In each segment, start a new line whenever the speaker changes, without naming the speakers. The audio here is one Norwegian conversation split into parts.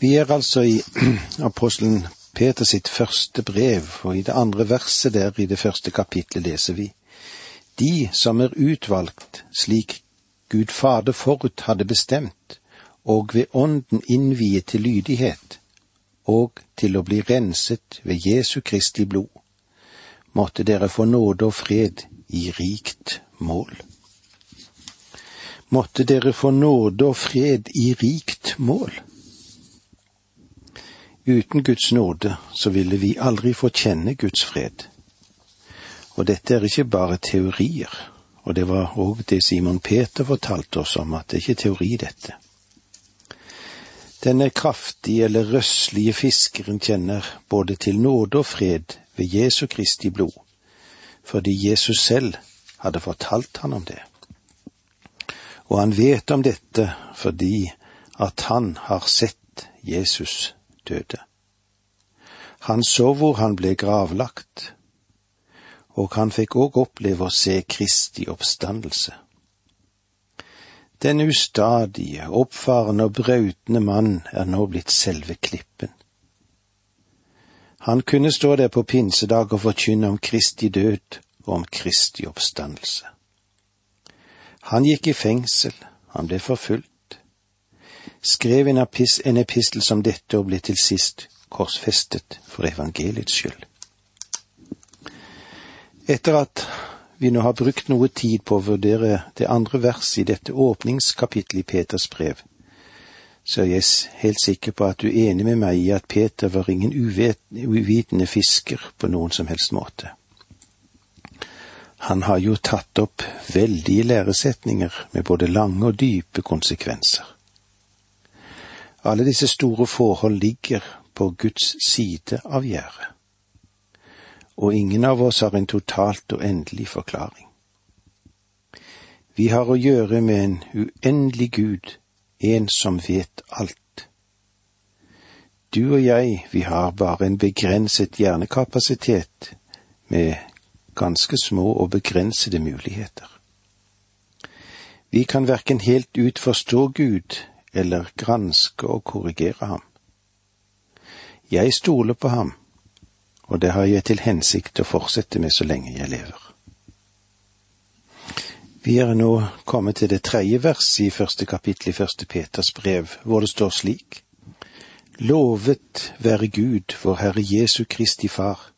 Vi er altså i apostelen Peter sitt første brev, og i det andre verset der i det første kapitlet leser vi De som er utvalgt slik Gud Fader forut hadde bestemt, og ved Ånden innviet til lydighet, og til å bli renset ved Jesu Kristi blod, måtte dere få nåde og fred i rikt mål. Måtte dere få nåde og fred i rikt mål. Uten Guds nåde så ville vi aldri få kjenne Guds fred. Og dette er ikke bare teorier, og det var òg det Simon Peter fortalte oss om, at det er ikke teori, dette. Denne kraftige eller røslige fiskeren kjenner både til nåde og fred ved Jesu Kristi blod, fordi Jesus selv hadde fortalt han om det. Og han vet om dette fordi at han har sett Jesus døde. Han så hvor han ble gravlagt, og han fikk òg oppleve å se Kristi oppstandelse. Den ustadige, oppfarende og brautende mann er nå blitt selve klippen. Han kunne stå der på pinsedag og forkynne om Kristi død og om Kristi oppstandelse. Han gikk i fengsel, han ble forfulgt skrev en, en epistel som dette og ble til sist korsfestet for evangeliets skyld. Etter at vi nå har brukt noe tid på å vurdere det andre verset i dette åpningskapittelet i Peters brev, så er jeg helt sikker på at du er enig med meg i at Peter var ingen uvitende fisker på noen som helst måte. Han har jo tatt opp veldige læresetninger med både lange og dype konsekvenser. Alle disse store forhold ligger på Guds side av gjerdet, og ingen av oss har en totalt og endelig forklaring. Vi har å gjøre med en uendelig Gud, en som vet alt. Du og jeg, vi har bare en begrenset hjernekapasitet med ganske små og begrensede muligheter. Vi kan verken helt ut forstå Gud eller granske og korrigere ham. Jeg stoler på ham, og det har jeg til hensikt å fortsette med så lenge jeg lever. Vi er nå kommet til det tredje verset i første kapittel i første Peters brev, hvor det står slik. Lovet være Gud, vår Herre Jesu Kristi Far,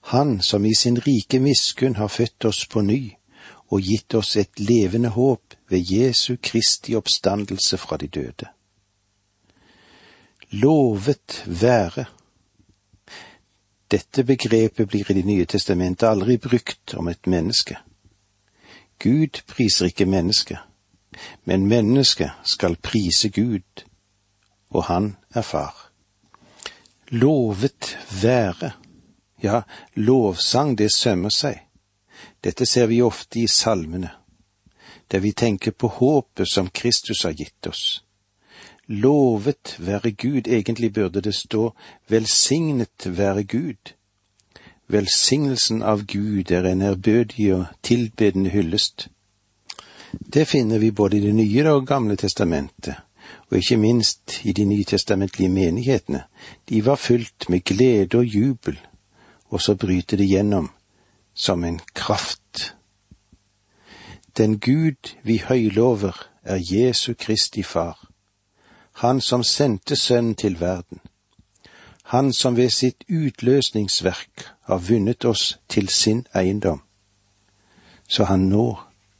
Han som i sin rike miskunn har født oss på ny og gitt oss et levende håp ved Jesu Kristi oppstandelse fra de døde. Lovet være. Dette begrepet blir i Det nye testamentet aldri brukt om et menneske. Gud priser ikke mennesket, men mennesket skal prise Gud, og han er far. Lovet være. Ja, lovsang, det sømmer seg. Dette ser vi ofte i salmene der vi tenker på håpet som Kristus har gitt oss. Lovet være Gud, egentlig burde det stå velsignet være Gud. Velsignelsen av Gud er en ærbødig og tilbedende hyllest. Det finner vi både i Det nye og Gamle testamentet, og ikke minst i de nytestamentlige menighetene. De var fylt med glede og jubel, og så bryter det gjennom som en kraft den Gud vi høylover, er Jesu Kristi Far, Han som sendte Sønnen til verden, Han som ved sitt utløsningsverk har vunnet oss til sin eiendom. Så han nå,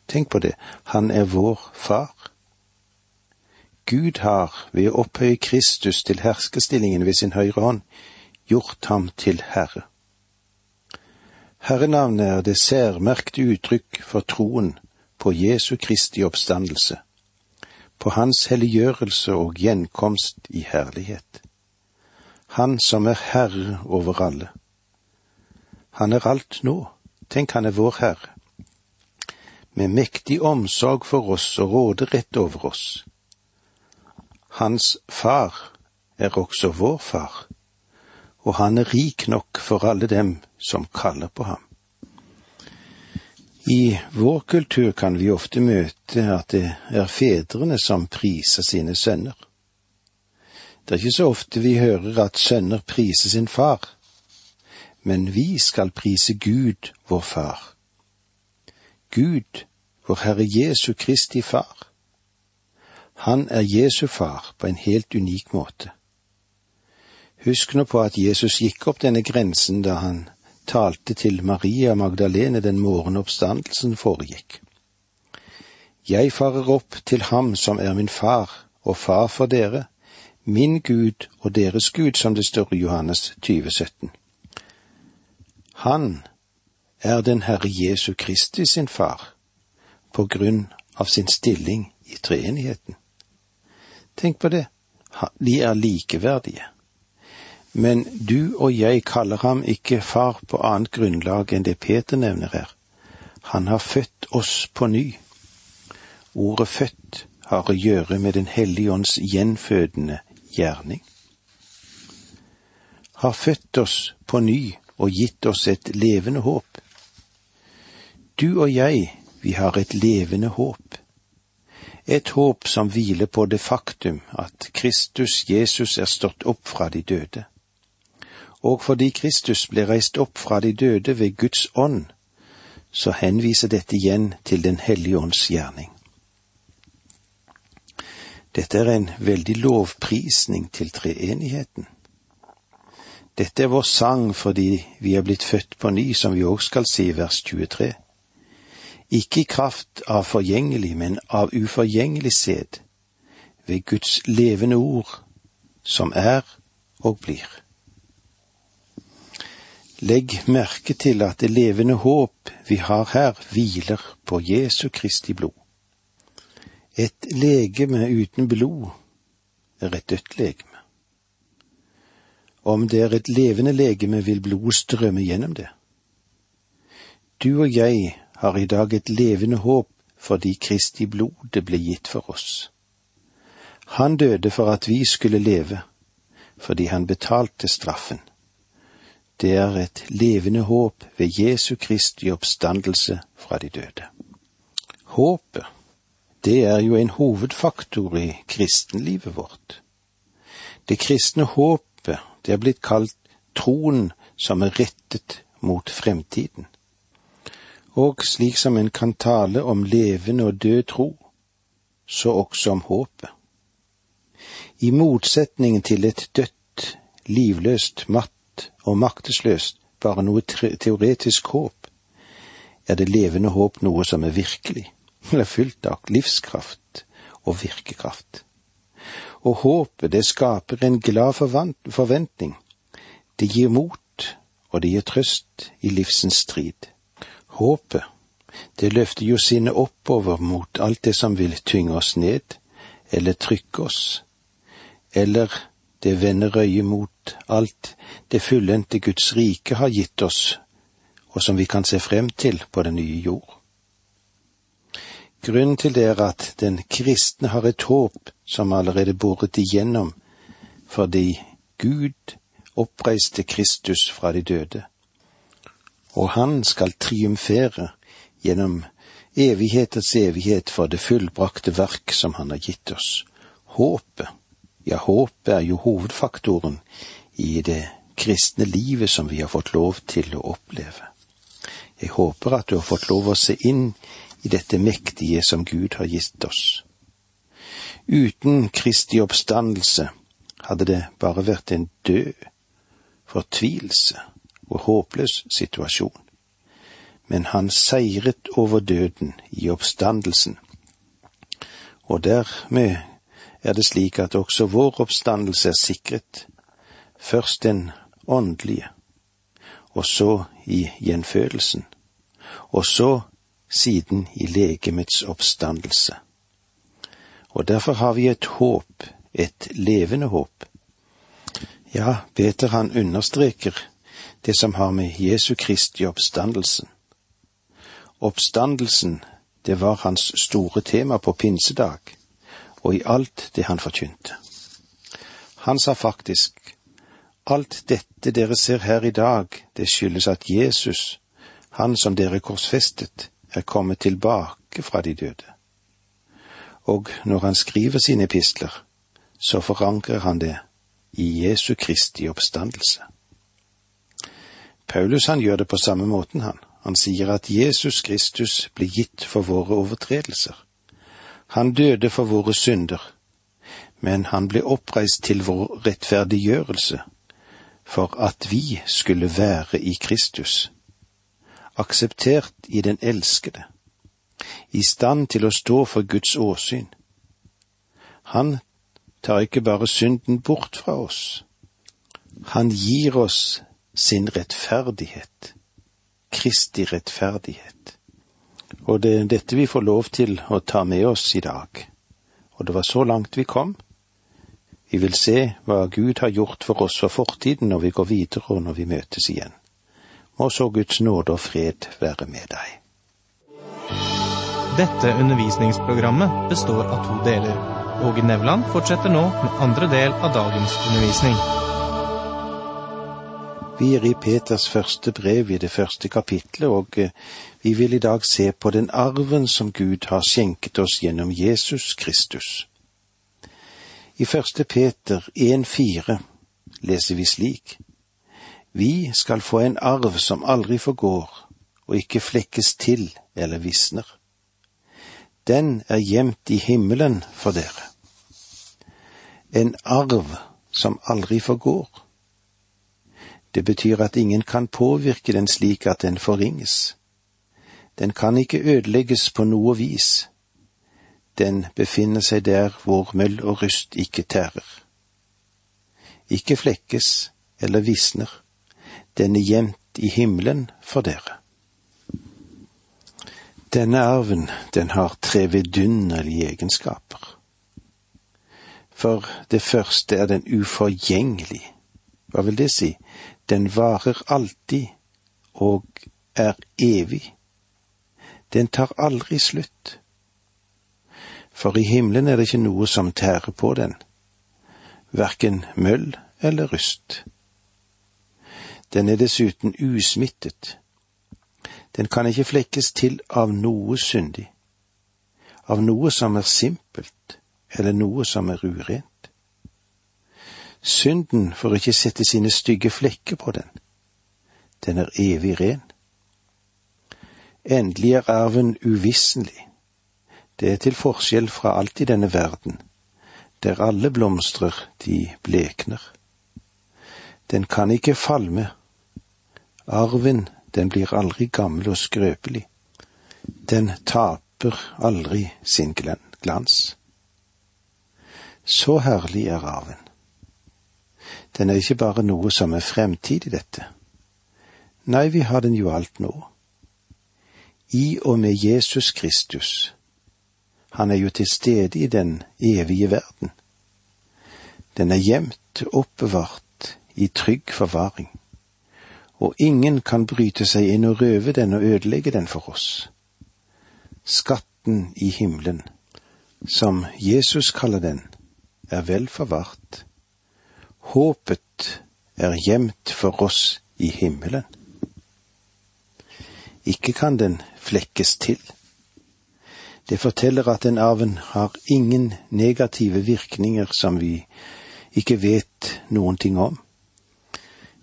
tenk på det, han er vår Far. Gud har, ved å opphøye Kristus til herskestillingen ved sin høyre hånd, gjort ham til Herre. Herrenavnet er det særmerkte uttrykk for troen på Jesu Kristi oppstandelse, på Hans helliggjørelse og gjenkomst i herlighet. Han som er Herre over alle. Han er alt nå, tenk han er vår Herre. Med mektig omsorg for oss og råderett over oss. Hans far er også vår far, og han er rik nok for alle dem som kaller på ham. I vår kultur kan vi ofte møte at det er fedrene som priser sine sønner. Det er ikke så ofte vi hører at sønner priser sin far, men vi skal prise Gud, vår far. Gud, vår Herre Jesu Kristi far. Han er Jesu far på en helt unik måte. Husk nå på at Jesus gikk opp denne grensen da han talte til Maria Magdalene den morgen oppstandelsen foregikk. Jeg farer opp til ham som er min far og far for dere, min Gud og deres Gud, som det står i Johannes 20, 17. Han er den Herre Jesu Kristi sin far, på grunn av sin stilling i treenigheten. Tenk på det, de er likeverdige. Men du og jeg kaller ham ikke far på annet grunnlag enn det Peter nevner her. Han har født oss på ny. Ordet født har å gjøre med Den hellige ånds gjenfødende gjerning. Har født oss på ny og gitt oss et levende håp. Du og jeg, vi har et levende håp. Et håp som hviler på det faktum at Kristus Jesus er stått opp fra de døde. Og fordi Kristus ble reist opp fra de døde ved Guds ånd, så henviser dette igjen til Den hellige ånds gjerning. Dette er en veldig lovprisning til treenigheten. Dette er vår sang fordi vi er blitt født på ny, som vi òg skal si i vers 23. Ikke i kraft av forgjengelig, men av uforgjengelig sæd, ved Guds levende ord, som er og blir. Legg merke til at det levende håp vi har her, hviler på Jesu Kristi blod. Et legeme uten blod er et dødt legeme. Om det er et levende legeme, vil blodet strømme gjennom det. Du og jeg har i dag et levende håp fordi Kristi blod det ble gitt for oss. Han døde for at vi skulle leve, fordi han betalte straffen. Det er et levende håp ved Jesu Kristi oppstandelse fra de døde. Håpet, det er jo en hovedfaktor i kristenlivet vårt. Det kristne håpet, det er blitt kalt troen som er rettet mot fremtiden. Og slik som en kan tale om levende og død tro, så også om håpet. I motsetningen til et dødt, livløst, matt og maktesløst, bare noe teoretisk håp, er det levende håp noe som er virkelig, eller fylt av livskraft og virkekraft og håpet, det skaper en glad forventning. Det gir mot, og det gir trøst i livsens strid. Håpet, det løfter jo sinnet oppover mot alt det som vil tynge oss ned, eller trykke oss, eller det vender øyet mot alt det fullendte Guds rike har gitt oss, og som vi kan se frem til på den nye jord. Grunnen til det er at den kristne har et håp som allerede boret igjennom, fordi Gud oppreiste Kristus fra de døde, og han skal triumfere gjennom evigheters evighet for det fullbrakte verk som han har gitt oss. Håpet, ja, håpet er jo hovedfaktoren i det kristne livet som vi har fått lov til å oppleve. Jeg håper at du har fått lov å se inn i dette mektige som Gud har gitt oss. Uten Kristi oppstandelse hadde det bare vært en død, fortvilelse og håpløs situasjon. Men han seiret over døden i oppstandelsen, og dermed er det slik at også vår oppstandelse er sikret, først den åndelige, og så i gjenfødelsen, og så siden i legemets oppstandelse. Og derfor har vi et håp, et levende håp. Ja, Peter han understreker det som har med Jesu Kristi oppstandelsen. Oppstandelsen, det var hans store tema på pinsedag, og i alt det han forkynte. Han sa faktisk, alt dette dere ser her i dag, det skyldes at Jesus, han som dere korsfestet, er kommet tilbake fra de døde. Og når han skriver sine epistler, så forankrer han det i Jesu Kristi oppstandelse. Paulus han gjør det på samme måten, han. Han sier at Jesus Kristus ble gitt for våre overtredelser. Han døde for våre synder, men han ble oppreist til vår rettferdiggjørelse, for at vi skulle være i Kristus, akseptert i den elskede, i stand til å stå for Guds åsyn. Han tar ikke bare synden bort fra oss, han gir oss sin rettferdighet, Kristi rettferdighet. Og det er dette vi får lov til å ta med oss i dag. Og det var så langt vi kom. Vi vil se hva Gud har gjort for oss for fortiden når vi går videre og når vi møtes igjen. Må så Guds nåde og fred være med deg.
Dette undervisningsprogrammet består av to deler. Åge Nevland fortsetter nå med andre del av dagens undervisning.
Vi er i Peters første brev i det første kapitlet, og eh, vi vil i dag se på den arven som Gud har skjenket oss gjennom Jesus Kristus. I første Peter 1,4 leser vi slik. Vi skal få en arv som aldri forgår og ikke flekkes til eller visner. Den er gjemt i himmelen for dere. En arv som aldri forgår det betyr at ingen kan påvirke den slik at den forringes. Den kan ikke ødelegges på noe vis. Den befinner seg der hvor møll og rust ikke tærer. Ikke flekkes eller visner. Den er gjemt i himmelen for dere. Denne arven, den har tre vidunderlige egenskaper. For det første er den uforgjengelig. Hva vil det si? Den varer alltid og er evig. Den tar aldri slutt. For i himmelen er det ikke noe som tærer på den, verken møll eller rust. Den er dessuten usmittet. Den kan ikke flekkes til av noe syndig, av noe som er simpelt, eller noe som er urent. Synden får ikke sette sine stygge flekker på den. Den er evig ren. Endelig er arven uvisselig. Det er til forskjell fra alt i denne verden, der alle blomstrer, de blekner. Den kan ikke falme. Arven, den blir aldri gammel og skrøpelig. Den taper aldri sin glans. Så herlig er arven. Den er ikke bare noe som er fremtid i dette. Nei, vi har den jo alt nå. I og med Jesus Kristus. Han er jo til stede i den evige verden. Den er gjemt, oppbevart, i trygg forvaring. Og ingen kan bryte seg inn og røve den og ødelegge den for oss. Skatten i himmelen, som Jesus kaller den, er vel forvart Håpet er gjemt for oss i himmelen. Ikke kan den flekkes til. Det forteller at den arven har ingen negative virkninger som vi ikke vet noen ting om.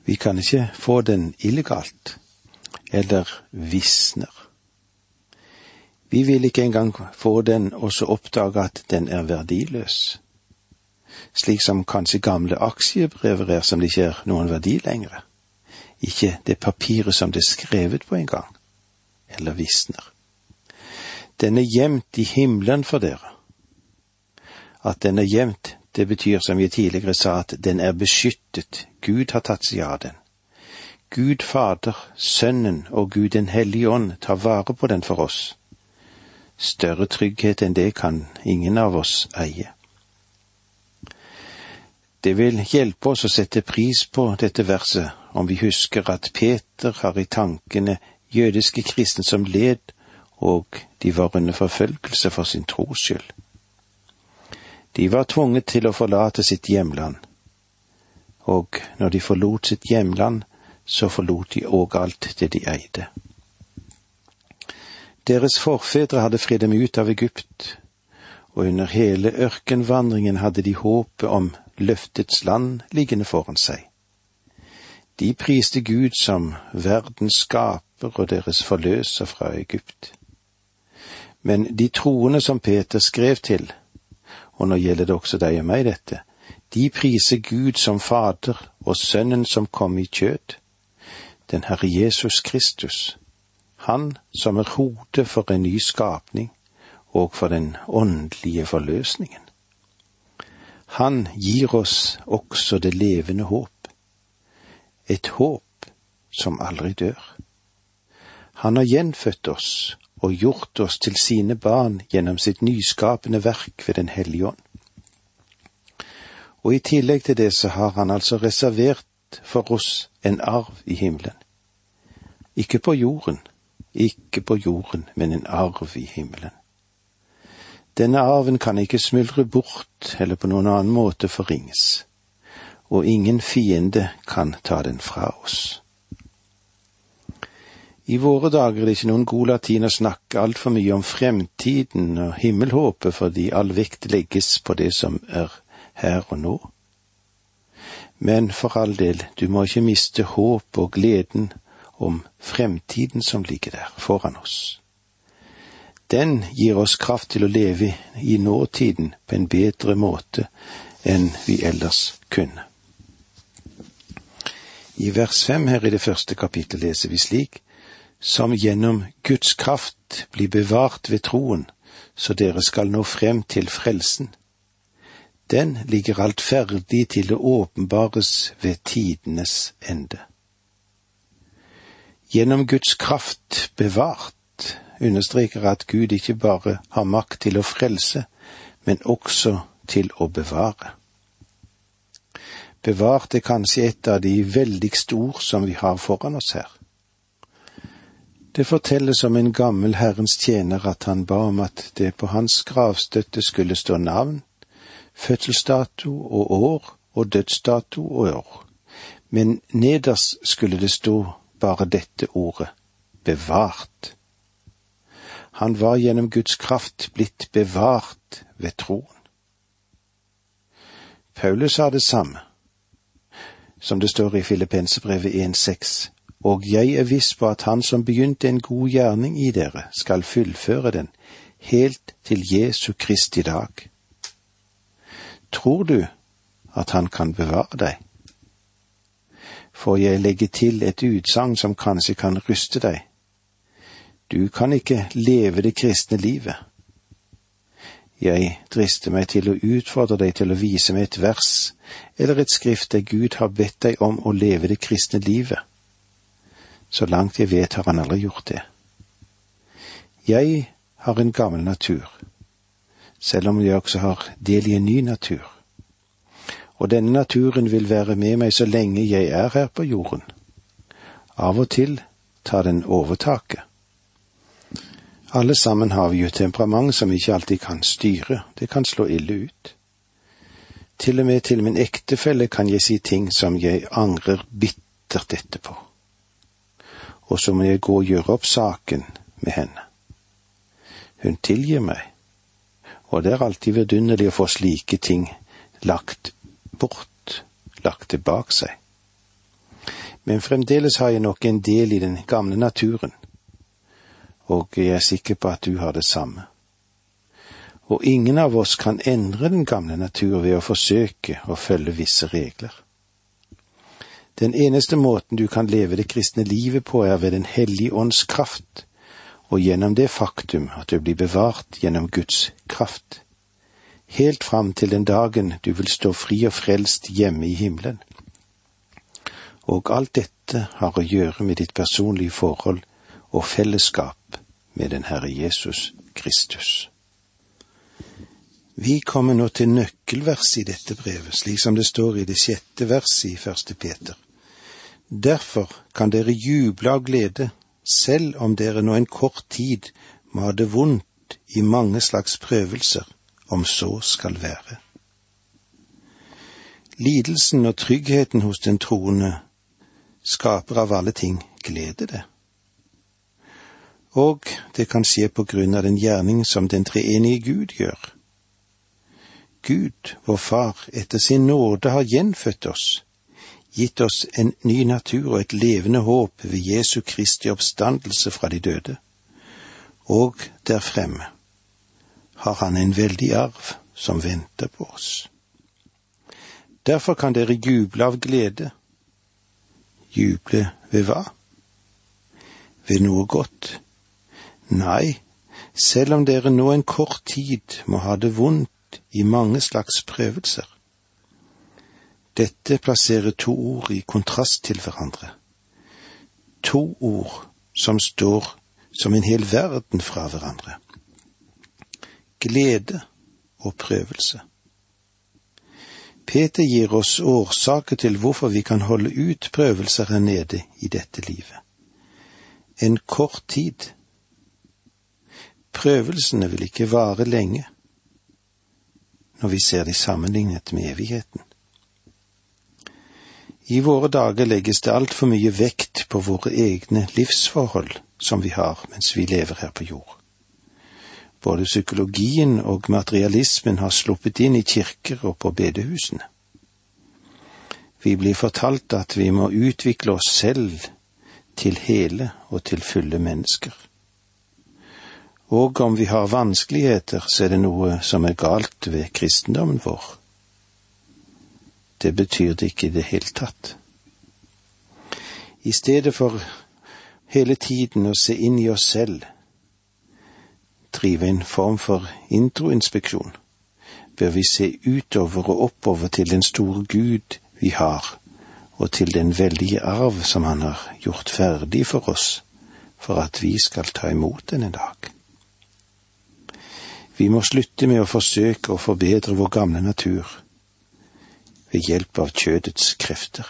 Vi kan ikke få den illegalt, eller visner. Vi vil ikke engang få den og så oppdage at den er verdiløs slik som kanskje gamle aksjebrever er som det ikke er noen verdi lenger. Ikke det papiret som det er skrevet på en gang, eller visner. Den er gjemt i himmelen for dere. At den er gjemt, det betyr som jeg tidligere sa, at den er beskyttet, Gud har tatt seg av den. Gud Fader, Sønnen og Gud Den hellige ånd tar vare på den for oss. Større trygghet enn det kan ingen av oss eie. Det vil hjelpe oss å sette pris på dette verset om vi husker at Peter har i tankene jødiske kristne som led, og de var under forfølgelse for sin tros skyld. De var tvunget til å forlate sitt hjemland, og når de forlot sitt hjemland, så forlot de òg alt det de eide. Deres forfedre hadde fridd dem ut av Egypt, og under hele ørkenvandringen hadde de håpet om løftets land liggende foran seg. De priste Gud som verdens skaper og deres forløser fra Egypt. Men de troende som Peter skrev til, og nå gjelder det også deg og meg dette, de priser Gud som Fader og Sønnen som kom i kjød, den Herre Jesus Kristus, Han som er hodet for en ny skapning og for den åndelige forløsningen. Han gir oss også det levende håp, et håp som aldri dør. Han har gjenfødt oss og gjort oss til sine barn gjennom sitt nyskapende verk ved Den hellige ånd. Og i tillegg til det så har han altså reservert for oss en arv i himmelen. Ikke på jorden, ikke på jorden, men en arv i himmelen. Denne arven kan ikke smuldre bort eller på noen annen måte forringes, og ingen fiende kan ta den fra oss. I våre dager er det ikke noen god latin å snakke altfor mye om fremtiden og himmelhåpet fordi all vekt legges på det som er her og nå. Men for all del, du må ikke miste håp og gleden om fremtiden som ligger der foran oss. Den gir oss kraft til å leve i nåtiden på en bedre måte enn vi ellers kunne. I vers fem her i det første kapittelet leser vi slik, som gjennom Guds kraft blir bevart ved troen, så dere skal nå frem til frelsen. Den ligger alt ferdig til å åpenbares ved tidenes ende. Gjennom Guds kraft bevart understreker at Gud ikke bare har makt til å frelse, men også til å bevare. Bevart er kanskje et av de veldigste ord som vi har foran oss her. Det fortelles om en gammel Herrens tjener at han ba om at det på hans gravstøtte skulle stå navn, fødselsdato og år og dødsdato og år, men nederst skulle det stå bare dette ordet bevart. Han var gjennom Guds kraft blitt bevart ved troen. Paulus sa det samme, som det står i Filippensebrevet 1,6, og jeg er viss på at Han som begynte en god gjerning i dere, skal fullføre den, helt til Jesu Kristi dag. Tror du at Han kan bevare deg? får jeg legge til et utsagn som kanskje kan ryste deg. Du kan ikke leve det kristne livet. Jeg drister meg til å utfordre deg til å vise meg et vers eller et skrift der Gud har bedt deg om å leve det kristne livet. Så langt jeg vet, har han aldri gjort det. Jeg har en gammel natur, selv om jeg også har del i en ny natur og denne naturen vil være med meg så lenge jeg er her på jorden. Av og til tar den overtaket. Alle sammen har vi jo temperament som ikke alltid kan styre, det kan slå ille ut. Til og med til min ektefelle kan jeg si ting som jeg angrer bittert etterpå. Og så må jeg gå og gjøre opp saken med henne. Hun tilgir meg, og det er alltid vidunderlig å få slike ting lagt bort, lagt bak seg. Men fremdeles har jeg nok en del i den gamle naturen, og jeg er sikker på at du har det samme. Og ingen av oss kan endre den gamle natur ved å forsøke å følge visse regler. Den eneste måten du kan leve det kristne livet på, er ved Den hellige ånds kraft, og gjennom det faktum at du blir bevart gjennom Guds kraft helt fram til den dagen du vil stå fri og frelst hjemme i himmelen. Og alt dette har å gjøre med ditt personlige forhold og fellesskap med den Herre Jesus Kristus. Vi kommer nå til nøkkelverset i dette brevet, slik som det står i det sjette verset i første Peter. Derfor kan dere juble av glede, selv om dere nå en kort tid må ha det vondt i mange slags prøvelser om så skal være. Lidelsen og tryggheten hos den troende skaper av alle ting glede, det. Og det kan skje på grunn av den gjerning som den treenige Gud gjør. Gud, vår Far, etter sin nåde har gjenfødt oss, gitt oss en ny natur og et levende håp ved Jesu Kristi oppstandelse fra de døde. Og der fremme har han en veldig arv som venter på oss. Derfor kan dere juble av glede. Juble ved hva? Ved noe godt? Nei, selv om dere nå en kort tid må ha det vondt i mange slags prøvelser. Dette plasserer to ord i kontrast til hverandre. To ord som står som en hel verden fra hverandre. Glede og prøvelse. Peter gir oss årsaker til hvorfor vi kan holde ut prøvelser her nede i dette livet. En kort tid. Prøvelsene vil ikke vare lenge når vi ser de sammenlignet med evigheten. I våre dager legges det altfor mye vekt på våre egne livsforhold som vi har mens vi lever her på jord. Både psykologien og materialismen har sluppet inn i kirker og på bedehusene. Vi blir fortalt at vi må utvikle oss selv til hele og til fulle mennesker. Og om vi har vanskeligheter, så er det noe som er galt ved kristendommen vår. Det betyr det ikke i det hele tatt. I stedet for hele tiden å se inn i oss selv, drive en form for introinspeksjon, bør vi se utover og oppover til den store Gud vi har, og til den veldige arv som Han har gjort ferdig for oss, for at vi skal ta imot den en dag. Vi må slutte med å forsøke å forbedre vår gamle natur ved hjelp av kjødets krefter.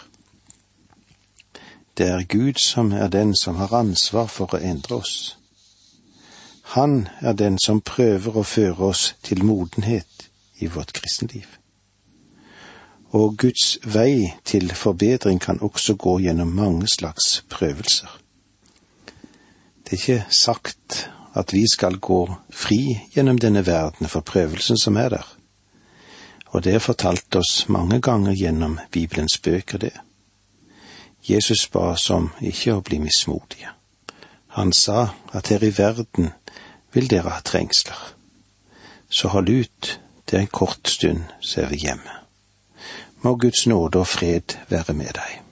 Det er Gud som er den som har ansvar for å endre oss. Han er den som prøver å føre oss til modenhet i vårt kristenliv. Og Guds vei til forbedring kan også gå gjennom mange slags prøvelser. Det er ikke sagt at vi skal gå fri gjennom denne verden for prøvelsen som er der. Og det er fortalt oss mange ganger gjennom Bibelens bøker, det. Jesus ba oss om ikke å bli mismodige. Han sa at her i verden vil dere ha trengsler. Så hold ut, det er en kort stund, så er vi hjemme. Må Guds nåde og fred være med deg.